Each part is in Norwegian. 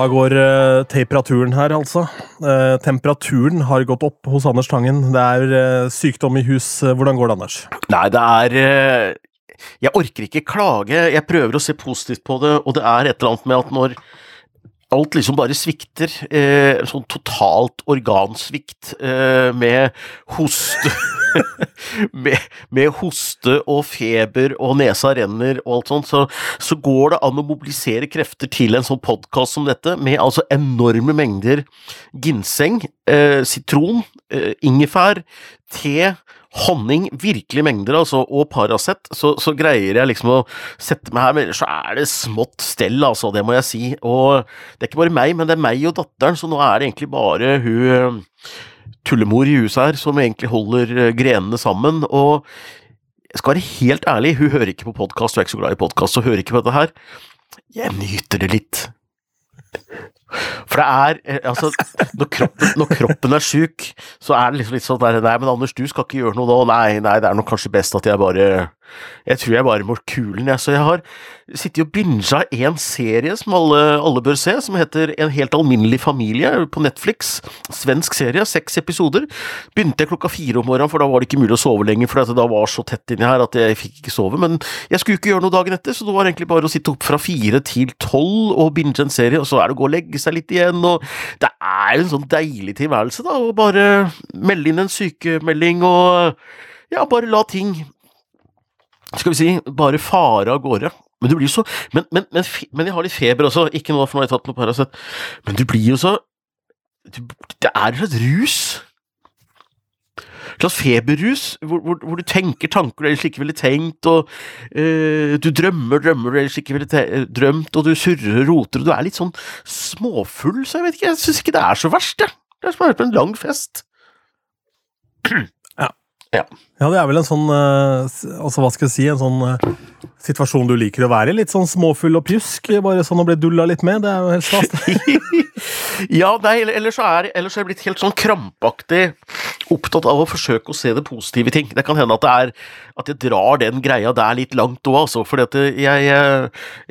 da går uh, temperaturen her, altså. Uh, temperaturen har gått opp hos Anders Tangen. Det er uh, sykdom i hus. Hvordan går det, Anders? Nei, det er Jeg orker ikke klage. Jeg prøver å se positivt på det, og det er et eller annet med at når alt liksom bare svikter. Eh, sånn totalt organsvikt eh, med hoste med, med, hoste og feber og nesa renner og alt sånt, så, så, går det an å mobilisere krefter til en sånn podkast som dette, med altså enorme mengder ginseng, eh, sitron, eh, ingefær, te honning, virkelige mengder, altså, og Paracet, så, så, greier jeg liksom å sette meg her, men ellers så er det smått stell, altså, det må jeg si. Og det er ikke bare meg, men det er meg og datteren, så nå er det egentlig bare hun tullemor i huset her som egentlig holder eh, grenene sammen. Og jeg skal være helt ærlig, hun hører ikke på podkast, hun er ikke så glad i podkast, og hører ikke på dette her. Jeg nyter det litt. For det er eh, Altså, når kroppen, når kroppen er sjuk, så er det liksom litt sånn der Nei, men Anders, du skal ikke gjøre noe da. Nei, nei, det er nok kanskje best at jeg bare Jeg tror jeg bare må kulen, jeg. Så jeg har sittet og binga en serie som alle, alle, bør se, som heter En helt alminnelig familie på Netflix. Svensk serie, seks episoder. Begynte jeg klokka fire om morgenen, for da var det ikke mulig å sove lenger, for det var så tett inni her at jeg fikk ikke sove. Men jeg skulle ikke gjøre noe dagen etter, så det var egentlig bare å sitte opp fra fire til tolv og binge en serie, og så er det å gå og legge seg litt igjen, og det er en sånn deilig tilværelse, da, å bare melde inn en sykemelding og ja, bare la ting skal vi si, bare fare av gårde. Men du blir jo så men, men, men, men, jeg har litt feber også, ikke nå, for nå har jeg tatt noe Paracet. Men du blir jo så Det er et rus. Slags feberrus, hvor, hvor, hvor, du tenker tanker du ellers ikke ville tenkt, og uh, du drømmer drømmer du ellers ikke ville drømt, og du surrer og roter, og du er litt sånn småfull, så jeg vet ikke, jeg syns ikke det er så verst, jeg. Det er som å være på en lang fest. Ja. ja, det er vel en sånn uh, Altså, hva skal jeg si, en sånn uh, situasjon du liker å være i? Litt sånn småfull og pjusk, bare sånn å bli dulla litt med? Det er jo helt stas. ja, nei, ellers er, ellers er jeg blitt helt sånn krampaktig opptatt av å forsøke å se det positive i ting. Det kan hende at det er at jeg drar den greia der litt langt òg, altså. For jeg, jeg,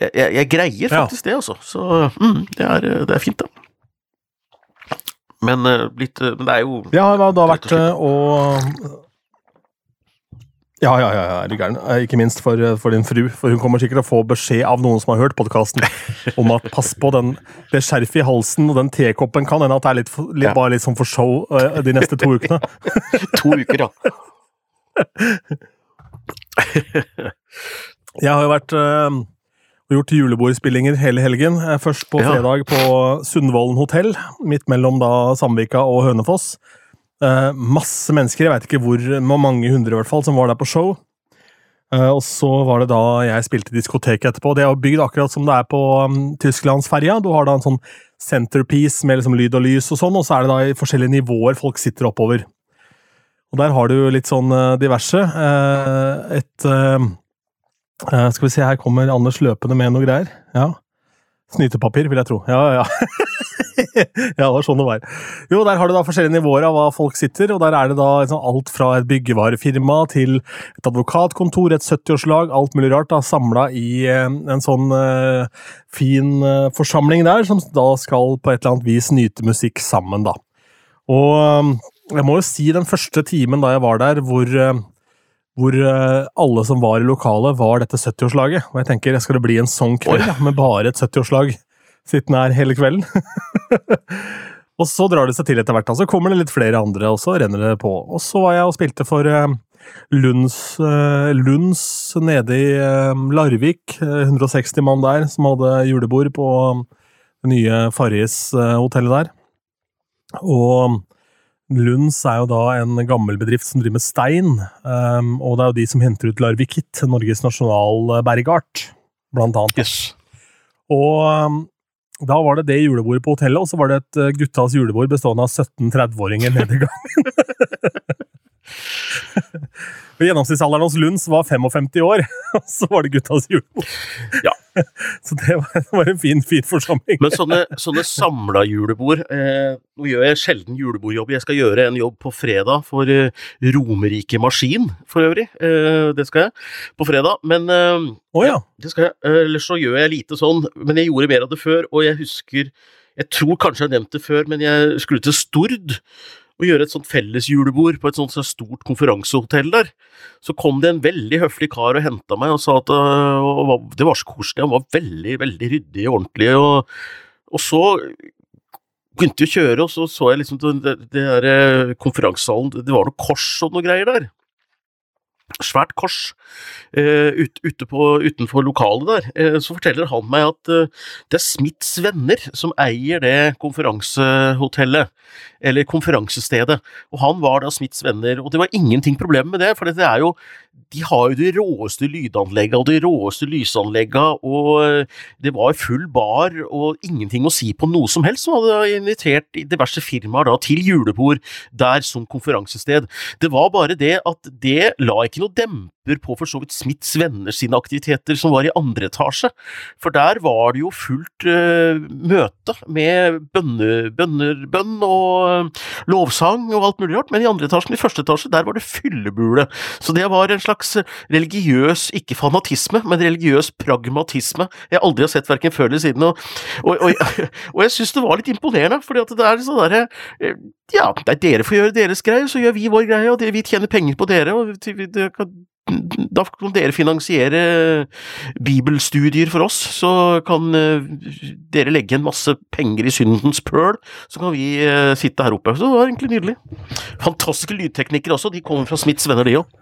jeg, jeg, greier faktisk ja. det, altså. Så mm, det, er, det er fint, da. Men, uh, litt, men det er jo Ja, det har da vært å ja, ja, ja, er du gæren. Eh, ikke minst for, eh, for, din fru. For hun kommer sikkert til å få beskjed av noen som har hørt podkasten, om at pass på den, det skjerfet i halsen og den tekoppen kan hende at det er litt, litt, bare litt sånn for show uh, de neste to ukene. to uker, ja. Jeg har jo vært uh, gjort julebordspillinger hele helgen. Først på fredag på Sundvolden hotell, midt mellom da Samvika og Hønefoss. Uh, masse mennesker, jeg veit ikke hvor, mange hundre i hvert fall, som var der på show. Uh, og så var det da jeg spilte diskotek etterpå. Det er jo bygd akkurat som det er på um, Tysklandsferja. Du har da en sånn centerpiece med liksom lyd og lys og sånn, og så er det da i forskjellige nivåer folk sitter oppover. Og der har du litt sånn uh, diverse. et Skal vi se, her kommer Anders løpende med noe greier. Ja. Snytepapir, vil jeg tro. Ja, ja. ja, det var sånn det var. Jo, der har du da forskjellige nivåer av hva folk sitter, og der er det da liksom alt fra et byggevarefirma til et advokatkontor, et 70-årslag, alt mulig rart, da, samla i eh, en sånn uh, fin uh, forsamling der, som da skal på et eller annet vis nyte musikk sammen, da. Og um, jeg må jo si den første timen da jeg var der, hvor uh, hvor alle som var i lokalet, var dette 70-årslaget. Og jeg tenker, skal det bli en sånn kveld med bare et 70-årslag? Sittende her hele kvelden. og så drar det seg til etter hvert. Så kommer det litt flere andre, og så renner det på. Og så var jeg og spilte for uh, Lunds, uh, Lunds nede i uh, Larvik. 160 mann der som hadde julebord på det nye Farris-hotellet der. Og Lunds er jo da en gammel bedrift som driver med stein, um, og det er jo de som henter ut Larvikit, Norges nasjonalbergart, blant annet. Yes. Og um, da var det det julebordet på hotellet, og så var det et eh, guttas julebord bestående av 17 30-åringer nede i gangen. Gjennomsnittsalderen hos Lunds var 55 år, og så var det guttas julebord. Ja. Så det var, en fin, fin forsamling. Men sånne, sånne samla julebord eh, Nå gjør jeg sjelden julebordjobb. Jeg skal gjøre en jobb på fredag for eh, Romerike Maskin, for øvrig. Eh, det skal jeg på fredag. Men eh, oh, ja. det skal jeg. Eh, ellers så gjør jeg lite sånn. Men jeg gjorde mer av det før, og jeg husker Jeg tror kanskje jeg har nevnt det før, men jeg skulle til Stord og gjøre et sånt fellesjulebord på et sånt så stort konferansehotell der. Så kom det en veldig høflig kar og henta meg og sa at øh, og det var så koselig, han var veldig, veldig ryddig og ordentlig. Og, og så begynte vi å kjøre, og så så jeg liksom det der øh, konferansesalen, det var noe kors og noe greier der svært kors uh, ut, på, utenfor lokalet der, uh, så forteller han meg at uh, det er Smiths venner som eier det konferansehotellet, eller konferansestedet, og han var da Smiths venner, og det var ingenting problem med det, for det er jo de har jo de råeste lydanleggene og de råeste lysanleggene, og det var full bar og ingenting å si på noe som helst, som hadde invitert diverse firmaer da til julebord der som konferansested. Det var bare det at det la ikke noe demper på for så vidt Smiths venner sine aktiviteter som var i andre etasje, for der var det jo fullt uh, møte med bønner, bønner, bønn og uh, lovsang og alt mulig rart, men i andre etasjen, i første etasje, der var det fyllebule, så det var en slags religiøs, ikke fanatisme, men religiøs pragmatisme jeg aldri har sett verken før eller siden, og, og, og, og jeg synes det var litt imponerende, fordi at det er sånn derre ja, dere får gjøre deres greie, så gjør vi vår greie, og vi tjener penger på dere, og da kan dere finansiere bibelstudier for oss, så kan eh, dere legge en masse penger i syndens pøl, så kan vi eh, sitte her oppe. Så det var egentlig nydelig. Fantastiske lydteknikere også, de kommer fra Smiths venner, de òg.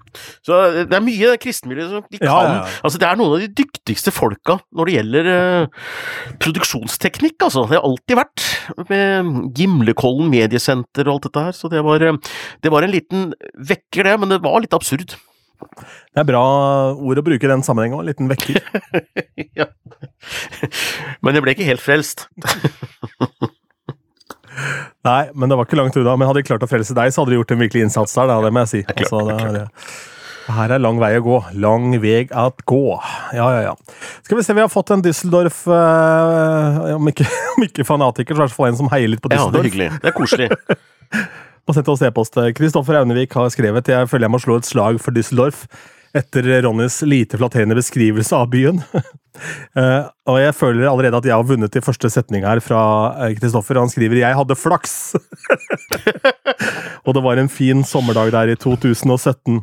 Så eh, det er mye kristenmiljø som de kan ja, ja, ja. Altså, det er noen av de dyktigste folka når det gjelder uh, produksjonsteknikk, altså. Det har alltid vært med Gimlekollen mediesenter og alt dette her, så det var, det var en liten vekker, det, men det var litt absurd. Det er bra ord å bruke i den sammenhengen òg, en liten vekker. ja. Men jeg ble ikke helt frelst. Nei, men det var ikke langt unna. Men hadde jeg klart å frelse deg, så hadde de gjort en virkelig innsats der, da, det må jeg si. Altså, det er, her er lang vei å gå. Lang vei å gå. Ja, ja, ja. Skal vi se, vi har fått en Düsseldorf eh, om, ikke, om, ikke, fanatiker, så i hvert fall en som heier litt på Düsseldorf. Ja, det er hyggelig. Det er koselig. Og sendte oss e-post. Kristoffer Aunevik har skrevet jeg føler jeg må slå et slag for Düsseldorf etter Ronnys lite flatterende beskrivelse av byen. uh, og jeg føler allerede at jeg har vunnet i første setning her fra Kristoffer. Han skriver 'Jeg hadde flaks'. og det var en fin sommerdag der i 2017.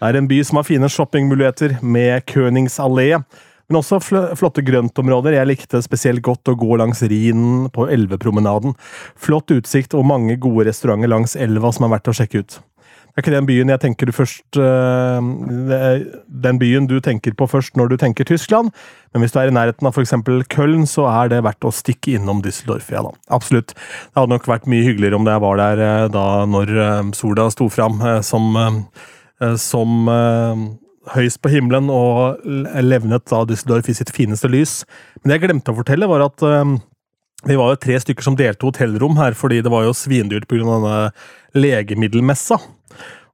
Det er en by som har fine shoppingmuligheter, med Köningsallé men også flotte grøntområder. Jeg likte spesielt godt å gå langs Rhinen på Elvepromenaden. Flott utsikt og mange gode restauranter langs elva som er verdt å sjekke ut. Det er ikke den byen jeg tenker du først øh, Den byen du tenker på først når du tenker Tyskland, men hvis du er i nærheten av f.eks. Köln, så er det verdt å stikke innom Düsseldorf. Ja da, absolutt. Det hadde nok vært mye hyggeligere om jeg var der øh, da når øh, sola sto fram som, som høyst på himmelen og levnet da Düsseldorf i sitt fineste lys. Men det jeg glemte å fortelle, var at um, vi var jo tre stykker som delte hotellrom her, fordi det var jo svindyrt pga. legemiddelmessa.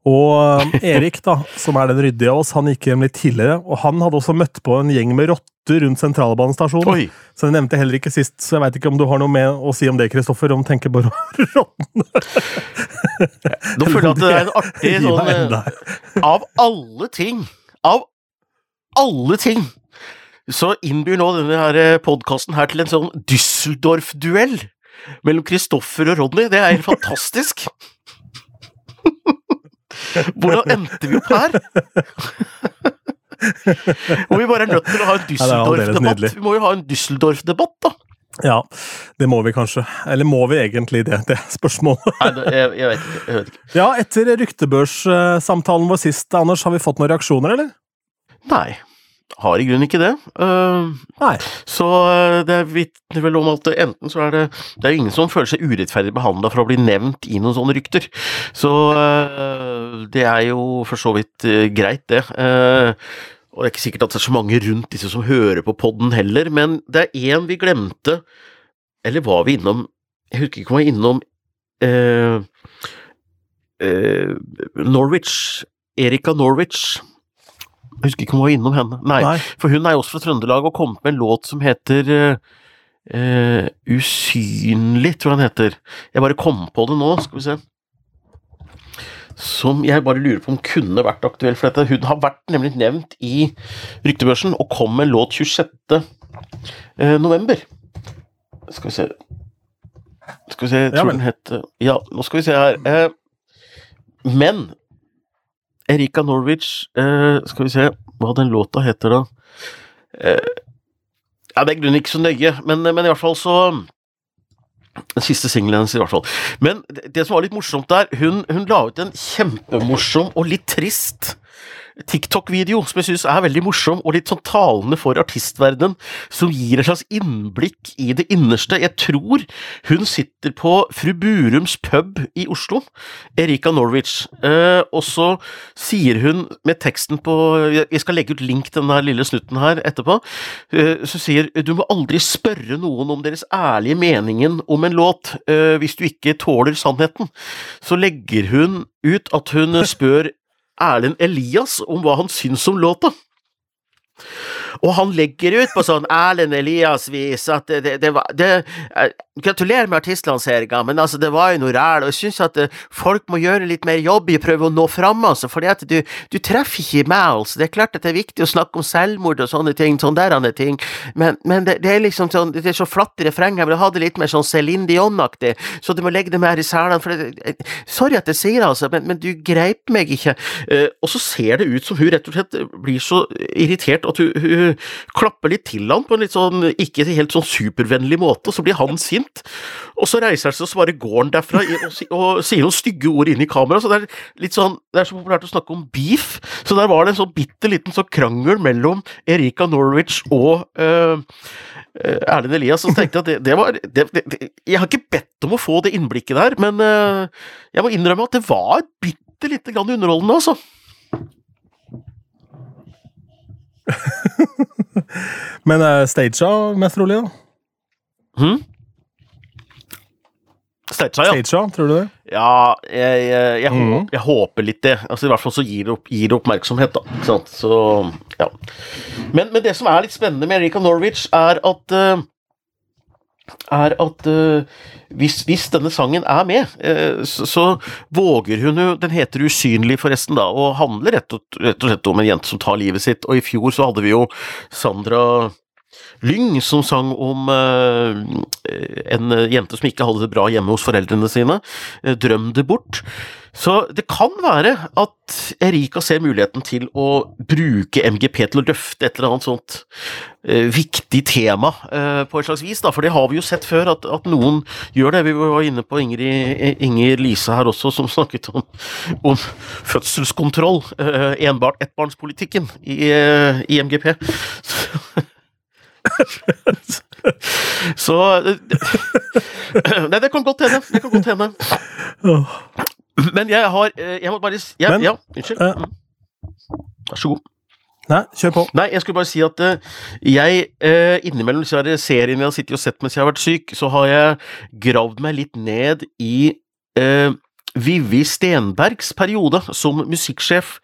Og um, Erik, da, som er den ryddige av oss, han gikk hjem litt tidligere. Og han hadde også møtt på en gjeng med rotter rundt sentralbanestasjonen. Så det nevnte jeg heller ikke sist, så jeg veit ikke om du har noe med å si om det, Kristoffer? Om tenker bare rottene? Nå føler jeg at det er en artig sånn eh, Av alle ting av alle ting så innbyr nå denne podkasten her til en sånn Düsseldorf-duell mellom Kristoffer og Ronny. Det er helt fantastisk! Hvordan endte vi opp her? Hvor vi bare er nødt til å ha en Düsseldorf-debatt. Vi må jo ha en Düsseldorf-debatt, da. Ja, det må vi kanskje. Eller må vi egentlig det? Det er spørsmålet. Nei, jeg, jeg, vet ikke, jeg, vet ikke, Ja, etter ryktebørssamtalen vår sist, Anders, har vi fått noen reaksjoner, eller? Nei. Har i grunnen ikke det. Uh, Nei. Så uh, det vitner vel om at enten så er det Det er ingen som føler seg urettferdig behandla for å bli nevnt i noen sånne rykter. Så uh, det er jo for så vidt greit, det. og det er ikke sikkert at det er så mange rundt disse som hører på podden heller, men det er én vi glemte. Eller var vi innom Jeg husker ikke om vi var innom Norwich. Erika Norwich jeg husker ikke om hun var innom henne. Nei, Nei, for hun er jo også fra Trøndelag og kommet med en låt som heter uh, Usynlig, tror jeg den heter. Jeg bare kom på det nå, skal vi se. Som jeg bare lurer på om kunne vært aktuell for dette. Hun har vært nemlig nevnt i ryktebørsen, og kom med låt 26. Uh, november. Skal vi se Skal vi se, jeg tror ja, den heter Ja, nå skal vi se her. Eh, men Erika Norwich eh, Skal vi se hva den låta heter, da. Eh, ja, det er i grunnen ikke så nøye, men, men i hvert fall så Den siste singelen hennes, i hvert fall. Men det, det som var litt morsomt der, hun, hun la ut en kjempemorsom og litt trist TikTok-video som jeg syns er veldig morsom og litt sånn talende for artistverdenen, som gir et slags innblikk i det innerste. Jeg tror hun sitter på Fru Burums pub i Oslo, Erika Norwich, eh, og så sier hun med teksten på Jeg skal legge ut link til denne lille snutten her etterpå. eh, så sier du må aldri spørre noen om deres ærlige meningen om en låt eh, hvis du ikke tåler sannheten. Så legger hun ut at hun spør Erlend Elias om hva han syns om låta. Og han legger ut på sånn Erlend Elias-vis at det, det, det var det, eh, Gratulerer med artistlanseringa, men altså, det var jo noe ræl, og jeg syns at eh, folk må gjøre litt mer jobb i å prøve å nå fram, altså, fordi du, du treffer ikke meg, altså. Det er klart at det er viktig å snakke om selvmord og sånne ting, sånne der andre ting, men, men det, er liksom sånn, det er så flatt i refrenget, jeg vil ha det litt mer sånn Céline Dion-aktig, så du må legge det mer i selene, for det, eh, Sorry at jeg sier det, altså, men, men du greip meg ikke. Uh, og så ser det ut som hun rett og slett blir så irritert at hun, hun klapper litt til han på en litt sånn ikke helt sånn supervennlig måte, og så blir han sint. Og så reiser han seg og så bare går derfra og, og sier noen stygge ord inn i kamera. Så det er litt sånn, det er så populært å snakke om beef, så der var det en sånn bitte liten sånn krangel mellom Erika Norwich og øh, Erlend Elias. Så tenkte jeg at det, det var det, det, Jeg har ikke bedt om å få det innblikket der, men uh, jeg må innrømme at det var bitte lite grann underholdende, altså. Men uh, stagea mest rolig, da? Hmm? Stagea, ja. Stagea, tror du det? Ja, jeg, jeg, jeg, hå- jeg håper litt det. Altså I hvert fall så gir det, opp, gir det oppmerksomhet, da. Ikke sant? Så, ja. Men, men det som er litt spennende med Erika Norwich, er at eh, er at uh, hvis, hvis denne sangen er med, uh, så, så våger hun jo Den heter Usynlig, forresten, da, og handler rett og, rett og slett om en jente som tar livet sitt. Og i fjor så hadde vi jo Sandra Lyng som sang om eh, en jente som ikke hadde det bra hjemme hos foreldrene sine. eh, Drøm det bort. Så det kan være at Erika ser muligheten til å bruke MGP til å løfte et eller annet sånt eh, viktig tema på et slags vis, da. For det har vi jo sett før, at, at noen gjør det. Vi var inne på Ingrid, Inger Lise her også, som snakket om, om fødselskontroll. Enbart ettbarnspolitikken i, i MGP. Så Nei, det kan godt hende. Det kan godt hende. Men jeg har eh, Jeg må bare jeg, Men, Ja, unnskyld. eh, Mm. Vær så god. Nei, kjør på. Nei, jeg skulle bare si at eh, jeg eh, innimellom disse seriene jeg har sittet og sett mens jeg har vært syk, så har jeg gravd meg litt ned i uh, Vivi Stenbergs periode som musikksjef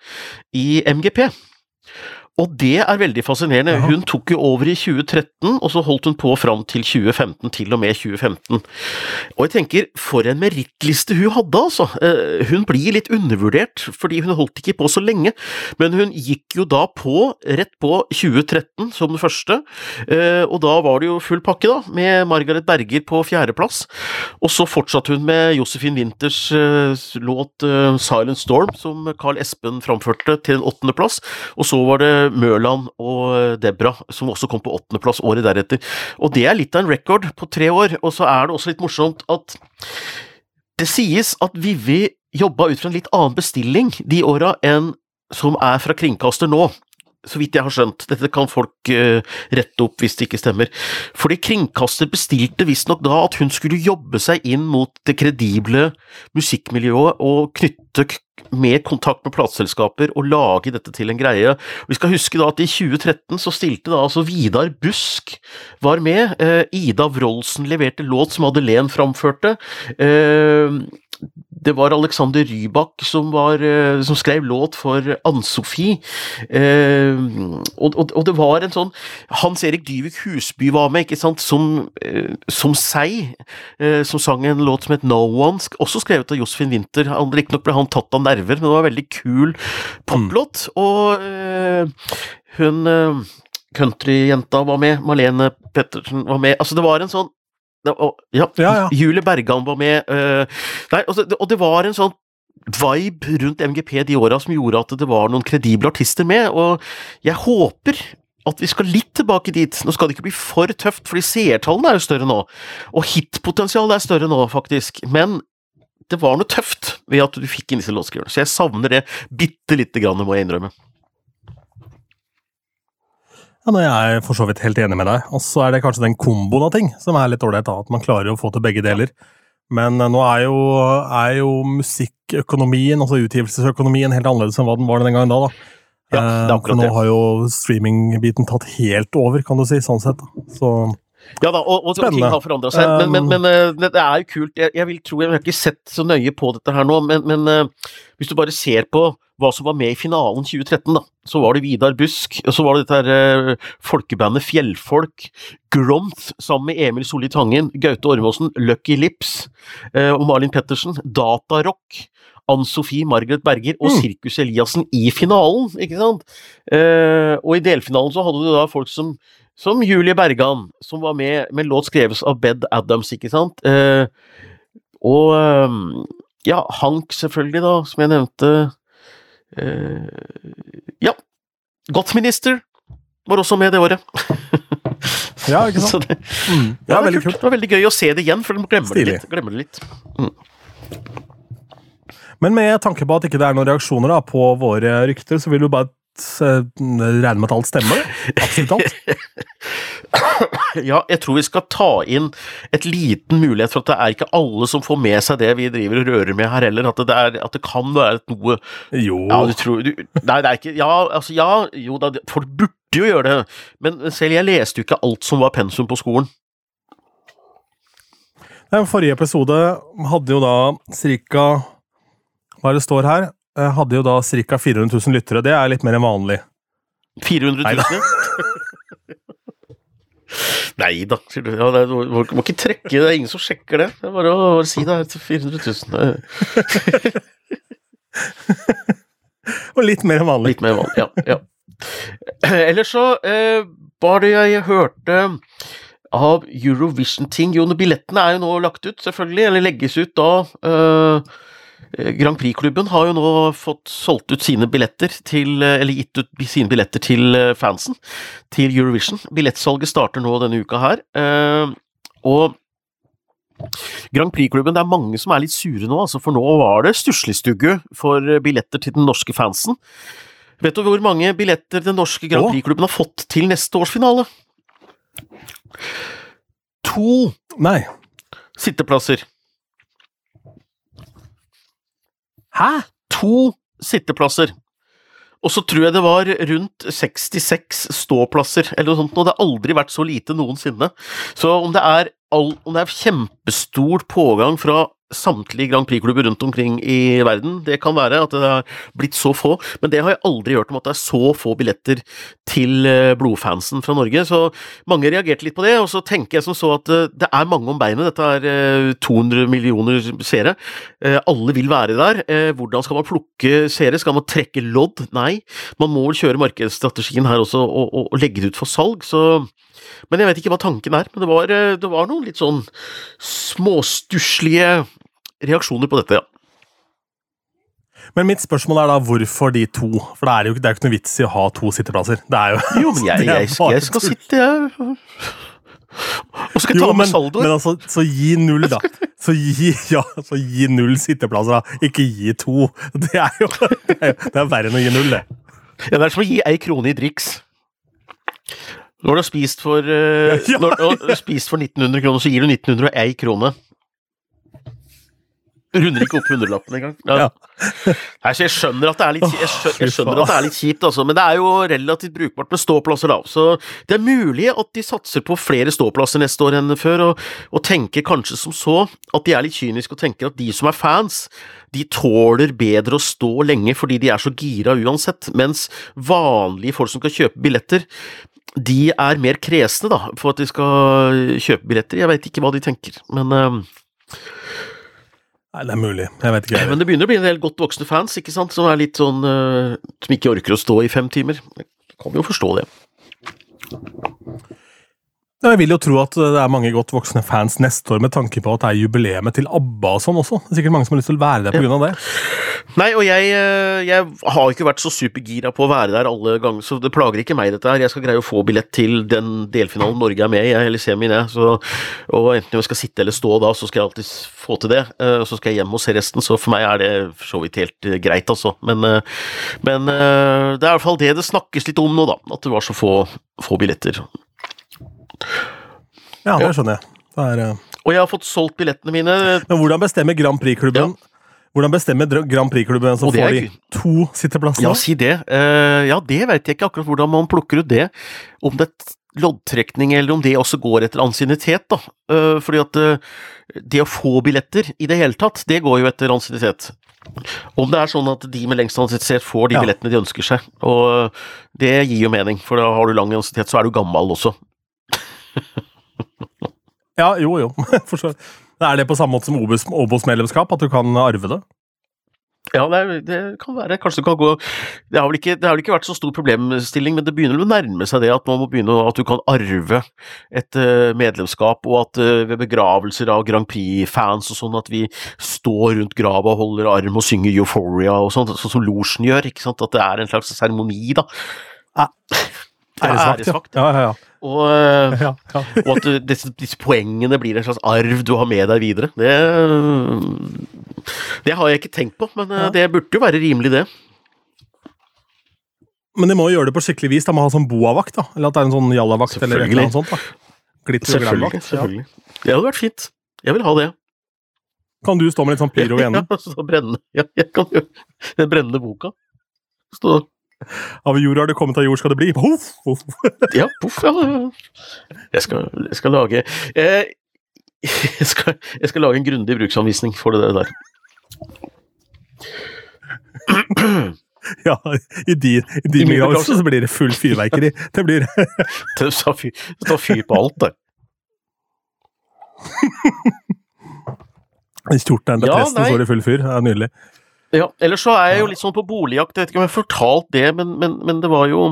i MGP. Og det er veldig fascinerende. Jaha. Hun tok jo over i 2013, og så holdt hun på fram til 2015, til og med 2015. Og jeg tenker, for en merittliste hun hadde, altså. Eh, Hun blir litt undervurdert, fordi hun holdt ikke på så lenge, men hun gikk jo da på, rett på 2013 som den første, eh, og da var det jo full pakke, da, med Margaret Berger på fjerdeplass. Og så fortsatte hun med Josefin Winters eh, låt Silent Storm, som Carl Espen framførte, til en åttendeplass, og så var det Mørland og Debra, som også kom på åttendeplass året deretter. Og det er litt av en record på tre år, og så er det også litt morsomt at det sies at Vivi jobba ut fra en litt annen bestilling de åra enn som er fra kringkaster nå. Så vidt jeg har skjønt. Dette kan folk uh, rette opp hvis det ikke stemmer. Fordi kringkaster bestilte visstnok da at hun skulle jobbe seg inn mot det kredible musikkmiljøet og knytte mer kontakt med plateselskaper og lage dette til en greie. Vi skal huske da at i 2013 så stilte da altså Vidar Busk var med. uh, Ida Wroldsen leverte låt som Madeleine framførte. Eh, det var Alexander Rybak som, var, eh, som skrev låt for Ann-Sofie. Eh, og, og, og det var en sånn Hans Erik Dyvik Husby var med, ikke sant, som, eh, som seg, eh, som sang en låt som het No One, også skrevet av Josefin Winther. Riktignok ble han tatt av nerver, men det var en veldig kul poplåt. Og eh, hun eh, countryjenta var med, Malene Pettersen var med. Altså, det var en sånn ja, Ja. Julie Bergan var med. øh, nei, og, det- og det var en sånn vibe rundt MGP de åra som gjorde at det var noen kredible artister med, og jeg håper at vi skal litt tilbake dit. Nå skal det ikke bli for tøft, fordi seertallene er jo større nå, og hitpotensialet er større nå, faktisk, men det var noe tøft ved at du fikk inn disse låtskriverne, så jeg savner det bitte lite grann, må jeg innrømme. Ja, Jeg er for så vidt helt enig med deg. Og så er det kanskje den komboen av ting som er litt ålreit, at man klarer å få til begge deler. Men eh, nå er jo, er jo musikkøkonomien, altså utgivelsesøkonomien, helt annerledes enn hva den var den gangen da. da. Ja, det er Eh, akkurat det. nå har jo streamingbiten tatt helt over, kan du si, sånn sett. Så Ja da, og, og ting har forandra seg, men, men, Um, men eh, det er jo kult. Jeg, jeg vil tro, jeg har ikke sett så nøye på dette her nå, men, men eh, hvis du bare ser på hva som var med i finalen 2013, da, så var det Vidar Busk, og så var det dette her eh, folkebandet Fjellfolk, Gromth sammen med Emil Solli Tangen, Gaute Ormåsen, Lucky Lips eh, og Malin Pettersen, Datarock, Ann-Sofie Margaret Berger og Mm. Sirkus Eliassen i finalen, ikke sant? Eh, og i delfinalen så hadde du da folk som som Julie Bergan, som var med med en låt skrevet av Bed Adams, ikke sant? Eh, og eh, ja, Hank selvfølgelig, da, som jeg nevnte. Eh, ja. Gottminister var også med det året. Ja, ikke sant? Det, mm. ja, det, veldig er kult. kult. det var veldig gøy å se det igjen, for de glemmer det litt. Glemmer det litt. Men med tanke på at ikke det er noen reaksjoner da, på våre rykter, så vil du bare eh, regne med at alt stemmer? Absolutt alt? Ja, jeg tror vi skal ta inn et liten mulighet for at det er ikke alle som får med seg det vi driver og rører med her heller, at det, er, at det kan være noe Jo. Ja, du tror du, Nei, det er ikke Ja, altså, ja, jo da, folk burde jo gjøre det, men selv jeg leste jo ikke alt som var pensum på skolen. Den forrige episode hadde jo da cirka Hva er det står her? Jeg Hadde jo da ca. 400 000 lyttere. Det er litt mer enn vanlig. 400 000? Nei da, sier du. Ja, det du må, må ikke trekke, det er ingen som sjekker det. Det er bare å bare si det her til 400 000. Og litt mer enn vanlig. Litt mer vanlig, ja. ja. Ellers så eh, var det jeg hørte av Eurovision-ting Jo, billettene er jo nå lagt ut, selvfølgelig, eller legges ut da. Eh, Grand Prix-klubben har jo nå fått solgt ut sine billetter til Eller gitt ut sine billetter til eh, fansen til Eurovision. Billettsalget starter nå denne uka her. eh, og Grand Prix-klubben, det er mange som er litt sure nå, altså, for nå var det stussligstugge for billetter til den norske fansen. Vet du hvor mange billetter den norske Grand Prix-klubben har fått til neste års finale? To Nei. sitteplasser. Hæ? To sitteplasser. Og så tror jeg det var rundt 66 ståplasser, eller noe sånt, og det har aldri vært så lite noensinne. Så om det er, all, om det er kjempestor pågang fra samtlige Grand Prix-klubber rundt omkring i verden, det kan være at det har blitt så få, men det har jeg aldri hørt om at det er så få billetter til eh, blodfansen fra Norge, så mange reagerte litt på det, og så tenker jeg som så at eh, det er mange om beinet, dette er eh, 200 millioner seere, Eh, alle vil være der. Eh, hvordan skal man plukke seere? Skal man trekke lodd? Nei. Man må kjøre markedsstrategien her også og, og, og legge det ut for salg, så Men jeg vet ikke hva tanken er. Men det var, eh, det var noen litt sånn småstusslige reaksjoner på dette, ja. Men mitt spørsmål er da hvorfor de to? For det er jo det er jo ikke noe vits i å ha to sitteplasser. Det er jo Jo, men jeg, er jeg, jeg skal sitte, jeg. Og så skal jeg ta Jo, med saldo? saldoer. men altså, så gi null, da. Så gi, ja, så gi null sitteplasser, da. Ikke gi to. Det er jo det er, det er verre enn å gi null, det. Ja, det er som å gi ei krone i driks. Når du har spist for, uh, Ja. når, når du spist for 1900 kroner, så gir du 1900 og ei krone. Runder ikke opp hundrelappen engang. Ja. Ja. Jeg skjønner at det er litt, jeg skjønner, jeg skjønner at det er litt kjipt, altså, men det er jo relativt brukbart med ståplasser, da. Så det er mulig at de satser på flere ståplasser neste år enn før, og, og tenker kanskje som så at de er litt kyniske og tenker at de som er fans, de tåler bedre å stå lenge fordi de er så gira uansett, mens vanlige folk som skal kjøpe billetter, de er mer kresne da, for at de skal kjøpe billetter. Jeg veit ikke hva de tenker, men eh, Nei, det er mulig. Jeg vet ikke. men det begynner å bli en del godt voksne fans, ikke sant, som er litt sånn eh, Som ikke orker å stå i fem timer. Jeg kan jo forstå det. Jeg vil jo tro at det er mange godt voksne fans neste år med tanke på at det er jubileet til ABBA og sånn også. Det er sikkert mange som har lyst til å være der pga. det. Nei, og jeg, eh, jeg har ikke vært så supergira på å være der alle ganger, så det plager ikke meg dette her. Jeg skal greie å få billett til den delfinalen Norge er med i, eller semien, jeg. Så, og enten jeg skal sitte eller stå da, så skal jeg alltid få til det. Eh, og så skal jeg hjem og se resten, så for meg er det for så vidt helt eh, greit, altså. Men, men det er i hvert fall det det snakkes litt om nå, da. At det var så få, få billetter. Ja, det skjønner jeg. Det er, uh... Og jeg har fått solgt billettene mine. Men hvordan bestemmer Grand Prix-klubben. Hvordan bestemmer Grand Prix-klubben som får de to sitteplassene? Ja, si det. Uh, ja, det vet jeg ikke akkurat hvordan man plukker ut det. Om det er loddtrekning, eller om det også går etter ansiennitet, da. Uh, fordi at uh, det å få billetter i det hele tatt, det går jo etter ansiennitet. Om det er sånn at de med lengst ansiennitet får de ja. billettene de ønsker seg, og det gir jo mening, for da har du lang ansiennitet, så er du gammel også. ja, jo, jo. Er det på samme måte som Obos-medlemskap, at du kan arve det? Ja, det, det, kan være. Kanskje det kan gå det har, ikke, det har, vel ikke, vært så stor problemstilling, men det begynner å nærme seg det at man må begynne at du kan arve et uh, medlemskap, og at uh, ved begravelser av Grand Prix-fans og sånn, at vi står rundt grava og holder arm og synger Euphoria og sånn, sånn som losjen gjør. ikke sant? At det er en slags seremoni, da. Ja. Æresvakt. Ja, ja, ja. Og, eh, ja, ja. og at disse, disse, poengene blir en slags arv du har med deg videre. Det, det har jeg ikke tenkt på, men eh, det burde jo være rimelig, det. Men de må jo gjøre det på skikkelig vis. De må ha sånn boavakt, da. Eller at det er en sånn jallavakt eller noe sånt. da. Glitter selvfølgelig. selvfølgelig. Det hadde vært fint. Jeg vil ha det. Kan du stå med litt sånn pyro i enden? Ja, så brenne. Ja, jeg kan gjøre den brennende boka. Stå av jord har det kommet, av jord skal det bli. Puff, puff. ja, puff, ja. Jeg skal, jeg skal lage eh, jeg, skal, jeg, skal, lage en grundig bruksanvisning for det der. Ja, i din, i din begravelse så blir det full fyrverkeri. Det blir Det står fyr på alt, det. I kjortelen til ja, presten står det full fyr. Det er nydelig. Ja, ellers så er jeg jo litt sånn på boligjakt, jeg vet ikke om jeg har fortalt det, men, men, men det var jo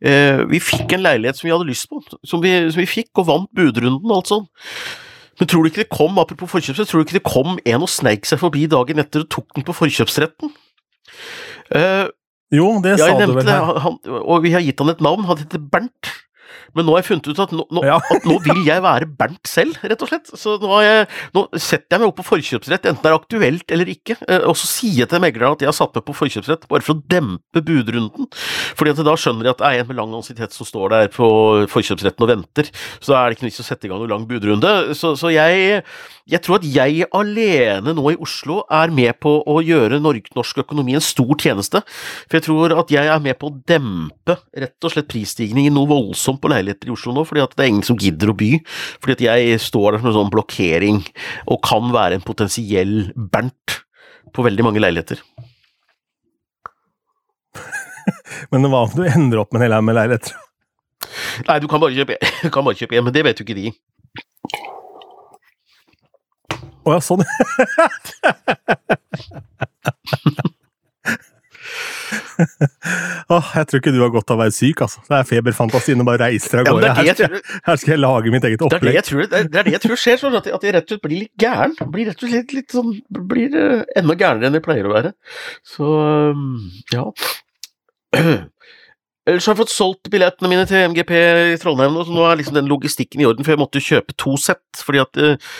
eh, Vi fikk en leilighet som vi hadde lyst på, som vi, som vi fikk, og vant budrunden, alt sånn. Men tror du ikke det kom, apropos forkjøpsrett, tror du ikke det kom en og sneik seg forbi dagen etter og tok den på forkjøpsretten? Eh, jo, det sa du vel her. Han, og vi har gitt han et navn, han heter Bernt. Men nå har jeg funnet ut at nå, nå, ja. at nå, vil jeg være Bernt selv, rett og slett. Så nå, jeg, nå, setter jeg meg opp på forkjøpsrett, enten det er aktuelt eller ikke. Eh, og så sier jeg til megleren at jeg har satt meg på forkjøpsrett, bare for å dempe budrunden. Fordi at da skjønner de at det er en med lang ansiennitet som står der på forkjøpsretten og venter. Så da er det ikke vits å sette i gang noen lang budrunde. Så, så jeg, jeg tror at jeg alene nå i Oslo er med på å gjøre norsk økonomi en stor tjeneste. For jeg tror at jeg er med på å dempe rett og slett prisstigningen noe voldsomt på leiligheter i Oslo nå, fordi at det er ingen som gidder å by. Fordi at jeg står der som en sånn blokkering, og kan være en potensiell Bernt på veldig mange leiligheter. Men hva om du ender opp med en hel haug med leiligheter? Nei, du kan bare kjøpe, kan bare kjøpe en, men det vet jo ikke de. Å ja, sånn. oh, jeg tror ikke du har godt av å være syk, altså. Det er feberfantasien og bare reiser av gårde. Her, her, skal jeg lage mitt eget opplegg. Det er det jeg tror, det det jeg tror skjer, sånn at, jeg rett og slett blir litt gæren. Blir rett og slett litt sånn Blir uh, enda gærnere enn jeg pleier å være. Så um, ja. Ellers har jeg fått solgt billettene mine til MGP i Trondheim, så nå er liksom den logistikken i orden, for jeg måtte kjøpe to sett, fordi at uh,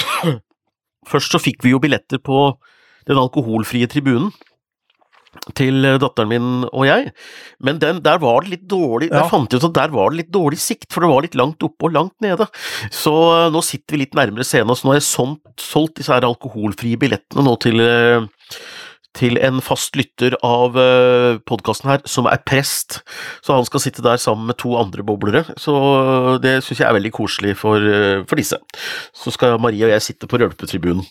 Først så fikk vi jo billetter på den alkoholfrie tribunen til eh, datteren min og jeg, men den, der var det litt dårlig ja. Der fant jeg ut at der var det litt dårlig sikt, for det var litt langt oppe og langt nede. Så uh, nå sitter vi litt nærmere scenen, så nå har jeg solgt, solgt disse her alkoholfrie billettene nå til uh, til en fast lytter av podkasten her, som er prest. Så han skal sitte der sammen med to andre boblere. Så det syns jeg er veldig koselig for, for disse. Så skal Marie og jeg sitte på rølpetribunen.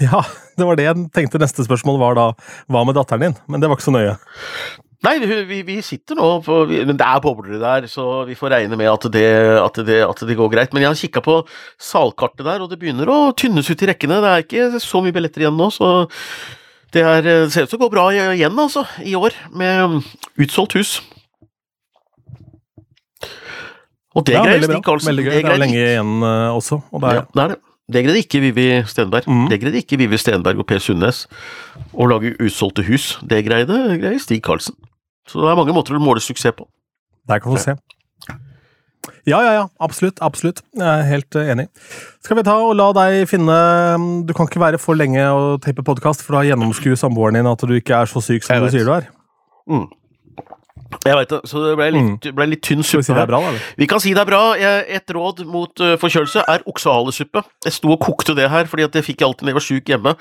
Ja, det var det jeg tenkte neste spørsmål var da. Hva med datteren din? Men det var ikke så nøye. Nei, vi, vi sitter nå på Men det er bobler der, så vi får regne med at det, at det, at det går greit. Men jeg har kikka på salkartet der, og det begynner å tynnes ut i rekkene. Det er ikke så mye billetter igjen nå, så det, er, ser ut til å gå bra igjen, altså, i år, med utsolgt hus. Og det Ja, greit. Stig Karlsen. Veldig gøy. Det Det er lenge igjen eh, også. Og det er, Ja, det er det. Det greide ikke Vivi Stenberg. Mm. Det greide ikke Vivi Stenberg og Per Sundnes å lage utsolgte hus. Det greide, greide Stig Karlsen. Så det er mange måter å måle suksess på. Der kan du se. Ja, ja, ja. Absolutt. Absolutt. Jeg er helt eh, enig. Skal vi ta og la deg finne Du kan ikke være for lenge og tape podkast, for da gjennomskuer samboeren din at du ikke er så syk som Jeg du vet. sier du er. Mm. Jeg veit det, så det ble litt, ble litt tynn suppe. Skal vi si det er bra, eller? Vi kan si det er bra. Et råd mot uh, forkjølelse er oksehalesuppe. Jeg sto og kokte det her, fordi det fikk jeg alltid når jeg var sjuk hjemme.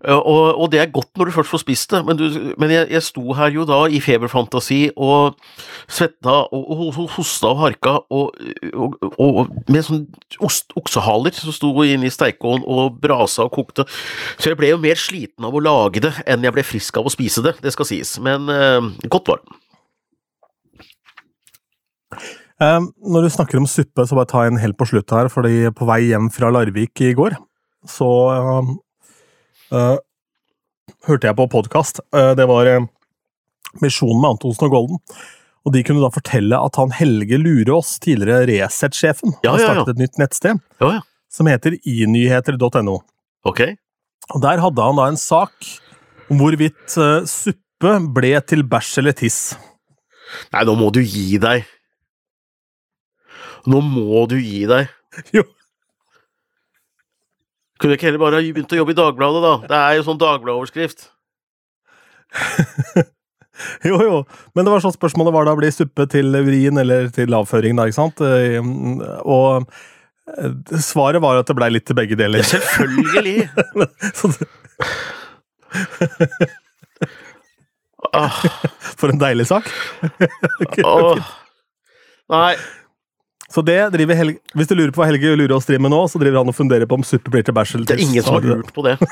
Uh, og, og det er godt når du først får spist det, men, du, men jeg, jeg sto her jo da i feberfantasi og svetta og, og, og hosta og harka og, med sånn ost, oksehaler som sto inne i steikeovnen og brasa og kokte. Så jeg ble jo mer sliten av å lage det enn jeg ble frisk av å spise det, det skal sies. Men uh, godt var det. Eh, når du snakker om suppe, så bare ta en helt på slutt her, fordi på vei hjem fra Larvik i går, så eh, uh, hørte jeg på podkast. det var uh, Misjonen med Antonsen og Golden. Og de kunne da fortelle at han Helge Lurås, tidligere Resett-sjefen, Ja, har ja, ja. startet et nytt nettsted Ja, ja. som heter inyheter.no. Okay. Og Der hadde han da en sak om hvorvidt suppe ble til bæsj eller tiss. Nei, nå må du gi deg. Nå må du gi deg. Jo. Kunne du ikke heller bare ha begynt å jobbe i Dagbladet, da? Det er jo sånn Dagbladet-overskrift. Jo, jo, men det var sånn spørsmålet var da blir suppe til vrien eller til avføring, da, ikke sant? Eh, Og eh, svaret var at det blei litt til begge deler. Selvfølgelig! Ah, For en deilig sak. Nei, Så det driver Helge Hvis du lurer på hva Helge lurer driver med nå, så driver han og funderer på om Super til bæsj det er ingen som har lurt på det.